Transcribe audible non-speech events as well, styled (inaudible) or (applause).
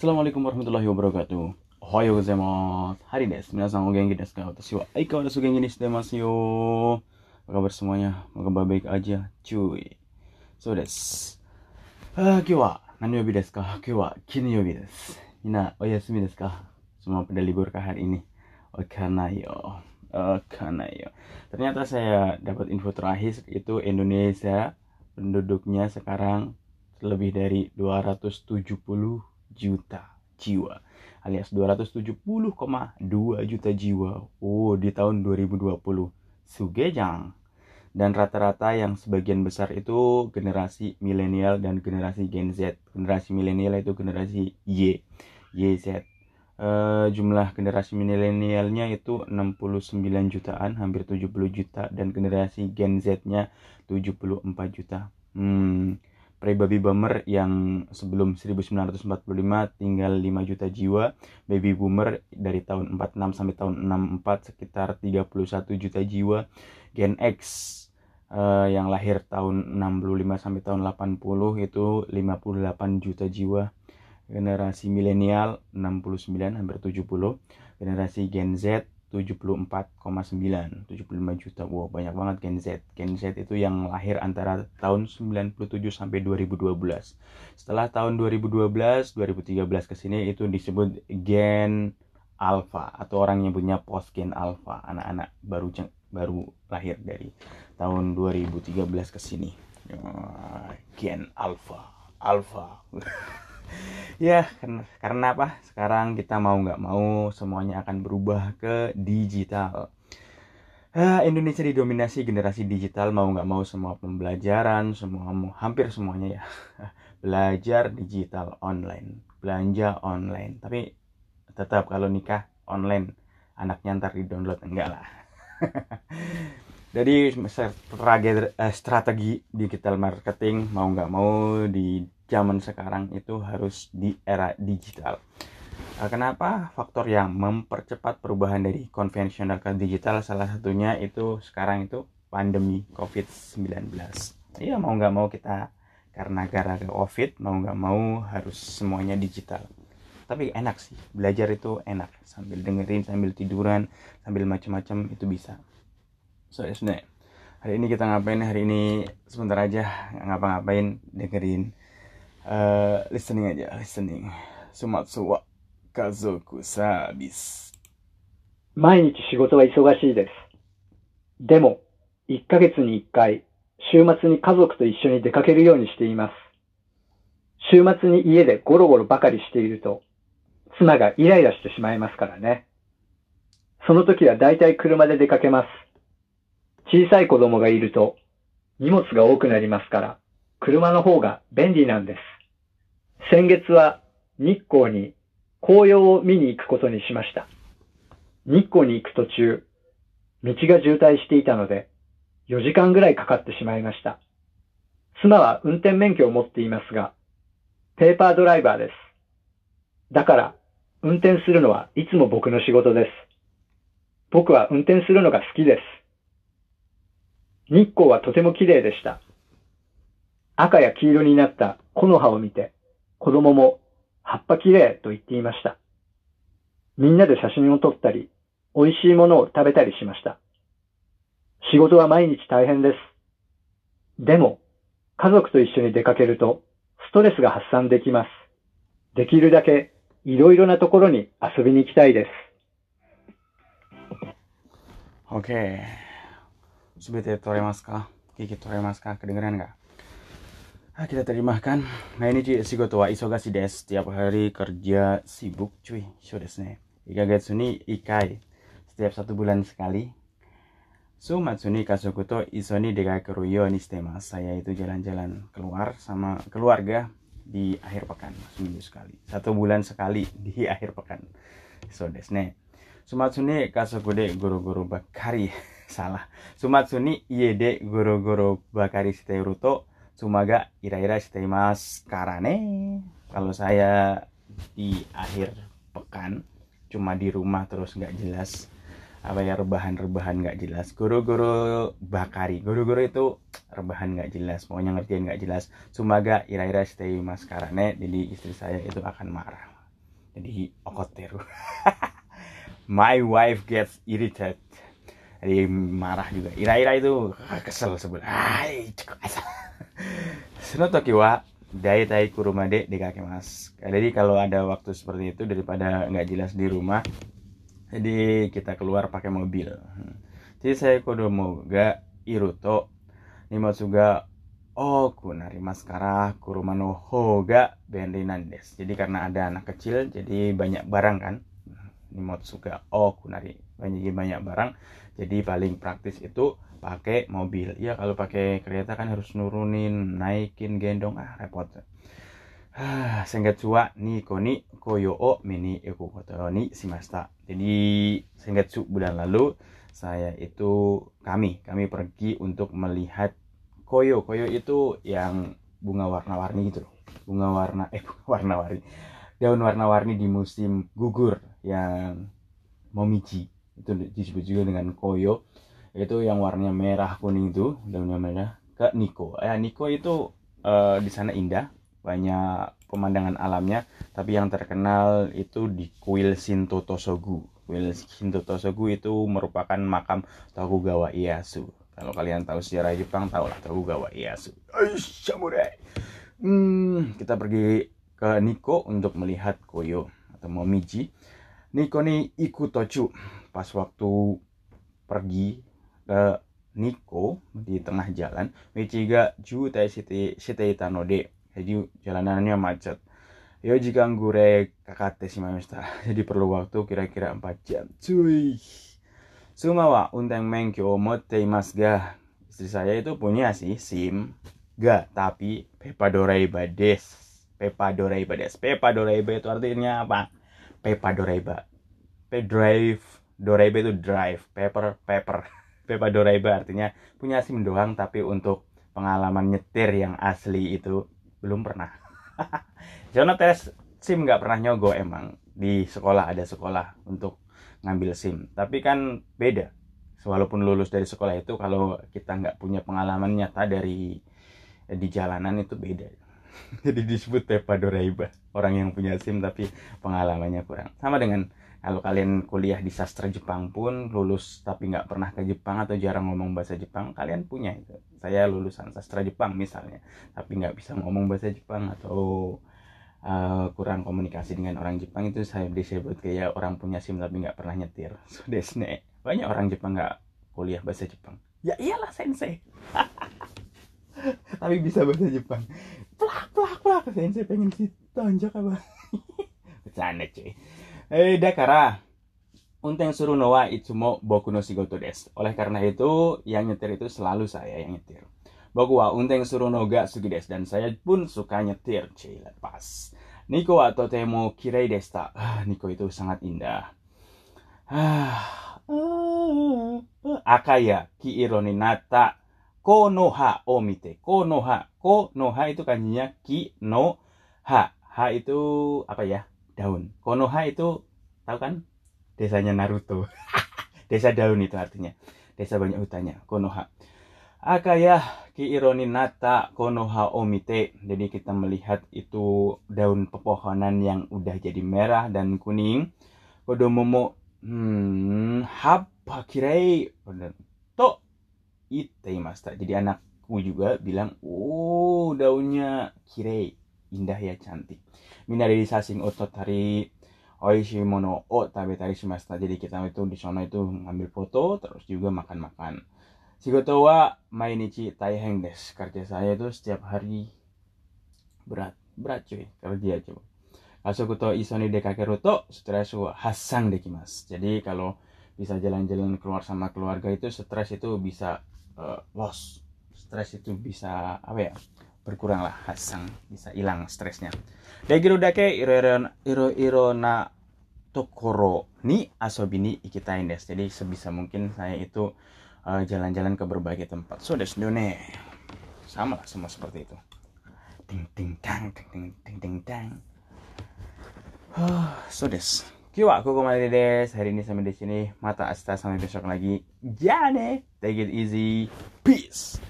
Assalamualaikum warahmatullahi wabarakatuh. Ohayo gozaimasu. Hari desu. Minasan o genki desu ka? Watashi wa aikawarazu genki ni shite masu yo. Apa kabar semuanya? Semoga baik aja, cuy. So desu. Ah, kyo wa nani desu ka? Kyo wa kinyobi desu. Mina oyasumi desu ka? Semua pada libur kah hari ini? Okanayo. Okanayo. Ternyata saya dapat info terakhir itu Indonesia penduduknya sekarang lebih dari 270 juta jiwa alias 270,2 juta jiwa oh di tahun 2020 Sugejang. Dan rata-rata yang sebagian besar itu generasi milenial dan generasi Gen Z. Generasi milenial itu generasi Y YZ Uh, jumlah generasi milenialnya itu 69 jutaan, hampir 70 juta dan generasi Gen Z-nya 74 juta. Hmm, pre-baby boomer yang sebelum 1945 tinggal 5 juta jiwa, baby boomer dari tahun 46 sampai tahun 64 sekitar 31 juta jiwa, Gen X uh, yang lahir tahun 65 sampai tahun 80 itu 58 juta jiwa, generasi milenial 69 hampir 70, generasi Gen Z 74,9 75 juta. Wow banyak banget Gen Z. Gen Z itu yang lahir antara tahun 97 sampai 2012 setelah tahun 2012 2013 ke sini itu disebut Gen Alpha atau orang yang punya post Gen Alpha anak-anak baru baru lahir dari tahun 2013 ke sini. Gen Alpha Alpha (laughs) ya karena apa? Sekarang kita mau nggak mau semuanya akan berubah ke digital. Ah, Indonesia didominasi generasi digital mau nggak mau semua pembelajaran semua hampir semuanya ya. (laughs) Belajar digital online belanja online. Tapi tetap kalau nikah online anaknya ntar di download enggak lah. (laughs) Jadi eh, strategi digital marketing mau nggak mau di zaman sekarang itu harus di era digital. Eh, kenapa? Faktor yang mempercepat perubahan dari konvensional ke digital salah satunya itu sekarang itu pandemi COVID-19. Iya mau nggak mau kita karena gara gara COVID mau nggak mau harus semuanya digital. Tapi enak sih belajar itu enak sambil dengerin sambil tiduran sambil macam-macam itu bisa. So sebenarnya hari ini kita ngapain hari ini sebentar aja ngapa-ngapain dengerin Uh, listening aja, listening. 粗末は家族サービス。毎日仕事は忙しいです。でも、1ヶ月に1回、週末に家族と一緒に出かけるようにしています。週末に家でゴロゴロばかりしていると、妻がイライラしてしまいますからね。その時は大体車で出かけます。小さい子供がいると、荷物が多くなりますから、車の方が便利なんです。先月は日光に紅葉を見に行くことにしました。日光に行く途中、道が渋滞していたので、4時間ぐらいかかってしまいました。妻は運転免許を持っていますが、ペーパードライバーです。だから、運転するのはいつも僕の仕事です。僕は運転するのが好きです。日光はとても綺麗でした。赤や黄色になった木の葉を見て、子供も葉っぱきれいと言っていました。みんなで写真を撮ったり、美味しいものを食べたりしました。仕事は毎日大変です。でも、家族と一緒に出かけると、ストレスが発散できます。できるだけ、いろいろなところに遊びに行きたいです。OK。すべて取れますか？聞き取れますか？Kita terjemahkan. Nah ini cuy, shigoto wa isogasi des. Setiap hari kerja sibuk cuy. So desu ne. Ikagetsu ni ikai. Setiap satu bulan sekali. So matsuni kasuku to isoni yo ni shitemasu. Saya itu jalan-jalan keluar sama keluarga di akhir pekan. Seminggu sekali. Satu bulan sekali (laughs) di akhir pekan. So desu ne. Sumatsuni kasuku de guru-guru bakari. (laughs) Salah. Sumatsuni iye de guru-guru bakari shiteru to Sumaga ira-ira mas karane kalau saya di akhir pekan cuma di rumah terus nggak jelas. Apa ya rebahan-rebahan nggak jelas. Guru-guru bakari. Guru-guru itu rebahan nggak jelas maunya ngertiin nggak jelas. Sumaga ira-ira mas karane jadi istri saya itu akan marah. Jadi okoteru (laughs) my wife gets irritated. Jadi marah juga. Ira-ira itu ah, kesel sebelah hai Senotoki wa dai tai kurumade kaki mas jadi kalau ada waktu seperti itu daripada nggak jelas di rumah jadi kita keluar pakai mobil jadi saya kodomo ga iruto nimotsuga oh kunari maskara kurumano hoga benrinan des jadi karena ada anak kecil jadi banyak barang kan nimotsuga oh kunari banyak banyak barang jadi paling praktis itu pakai mobil. Ya kalau pakai kereta kan harus nurunin naikin gendong. Ah repot. Ah sengetsu ni koni koyo o mini eko koto ni simasta. Jadi sengetsu bulan lalu saya itu kami kami pergi untuk melihat koyo. Koyo itu yang bunga warna-warni gitu bunga warna eh (laughs) bunga warna-warni. Daun warna-warni di musim gugur yang momiji. Itu disebut juga dengan koyo itu yang warnanya merah kuning itu daunnya merah ke Niko. Ya Niko itu uh, di sana indah banyak pemandangan alamnya tapi yang terkenal itu di kuil Shinto Tosogu. Kuil Shinto Tosogu itu merupakan makam Tokugawa Ieyasu. Kalau kalian tahu sejarah Jepang tahulah Tokugawa Ieyasu. Samurai. Hmm, kita pergi ke Niko untuk melihat koyo atau momiji. Niko ni ikutochu. Pas waktu pergi ke Niko di tengah jalan Michiga Ju Tai Shite Itanode jadi jalanannya macet. Yo jika gure kakate shimamashita (laughs) jadi perlu waktu kira-kira 4 jam. Cuy. Suma wa unteng menkyo motte imasu ga istri saya itu punya sih SIM. Ga tapi Pepa Doraiba des Pepa Doraiba des Pepa Doraiba itu artinya apa? Pepa Doraiba Pe drive. Doraiba itu drive, paper, paper. (laughs) Pepa Doraiba artinya punya SIM doang tapi untuk pengalaman nyetir yang asli itu belum pernah. (laughs) Jono tes SIM nggak pernah nyogo emang di sekolah ada sekolah untuk ngambil SIM. Tapi kan beda. Walaupun lulus dari sekolah itu kalau kita nggak punya pengalaman nyata dari di jalanan itu beda. (laughs) Jadi disebut Pepa Doraiba. Orang yang punya SIM tapi pengalamannya kurang. Sama dengan kalau kalian kuliah di sastra Jepang pun lulus tapi nggak pernah ke Jepang atau jarang ngomong bahasa Jepang kalian punya itu. Saya lulusan sastra Jepang misalnya tapi nggak bisa ngomong bahasa Jepang atau uh, kurang komunikasi dengan orang Jepang itu saya disebut kayak orang punya SIM tapi nggak pernah nyetir. (laughs) So desne banyak orang Jepang nggak kuliah bahasa Jepang. Ya iyalah sensei. (laughs) Tapi bisa bahasa Jepang. Plak plak plak. Sensei pengen sih tonjok apa? (laughs) Bercanda cuy Eh, dakara, unten suruh noa itsumo boku no shigoto desu. Oleh karena itu, yang nyetir itu selalu saya yang nyetir. Boku wa unten suruh noga sugi desu. Dan saya pun suka nyetir. Cila, pas. Niko wa totemo kirei desta. Ah, Niko itu sangat indah. Ah, akaya ki ironi nata konoha o mite. Konoha. Konoha itu kanjinya ki no ha. Ha itu apa ya? Daun. Konoha itu tahu kan? Desanya Naruto. (laughs) Desa daun itu artinya. Desa banyak hutannya. Konoha. Akaya ki ironi nata konoha omite. Jadi kita melihat itu daun pepohonan yang udah jadi merah dan kuning. Kodomomo hmm, hapa kirei to iteimasta. Jadi anakku juga bilang, "Oh, daunnya kirei." Indah ya cantik. Minari sasing ototari oishi mono o tabetari shimashita. Jadi kita itu di sana itu ngambil foto terus juga makan-makan. Shigoto wa mainichi taiheng des. Kerja saya itu setiap hari berat. Berat cuy, kerja coba. Kasoku to isoni dekakeru to stres wa hasang dekimas. Jadi kalau bisa jalan-jalan keluar sama keluarga itu stres itu bisa uh, loss. Stres itu bisa apa ya? Berkurang lah hasang bisa hilang stresnya dagiru dake iro iro na tokoro ni asobi ni ikitain des jadi sebisa mungkin saya itu jalan jalan-jalan ke berbagai tempat so desu ne sama lah semua seperti itu ting ting tang ting ting ting ting tang so des Kiwa, aku kembali des. Hari ini sampai di sini. Mata asta sampai besok lagi. Jane. Take it easy. Peace.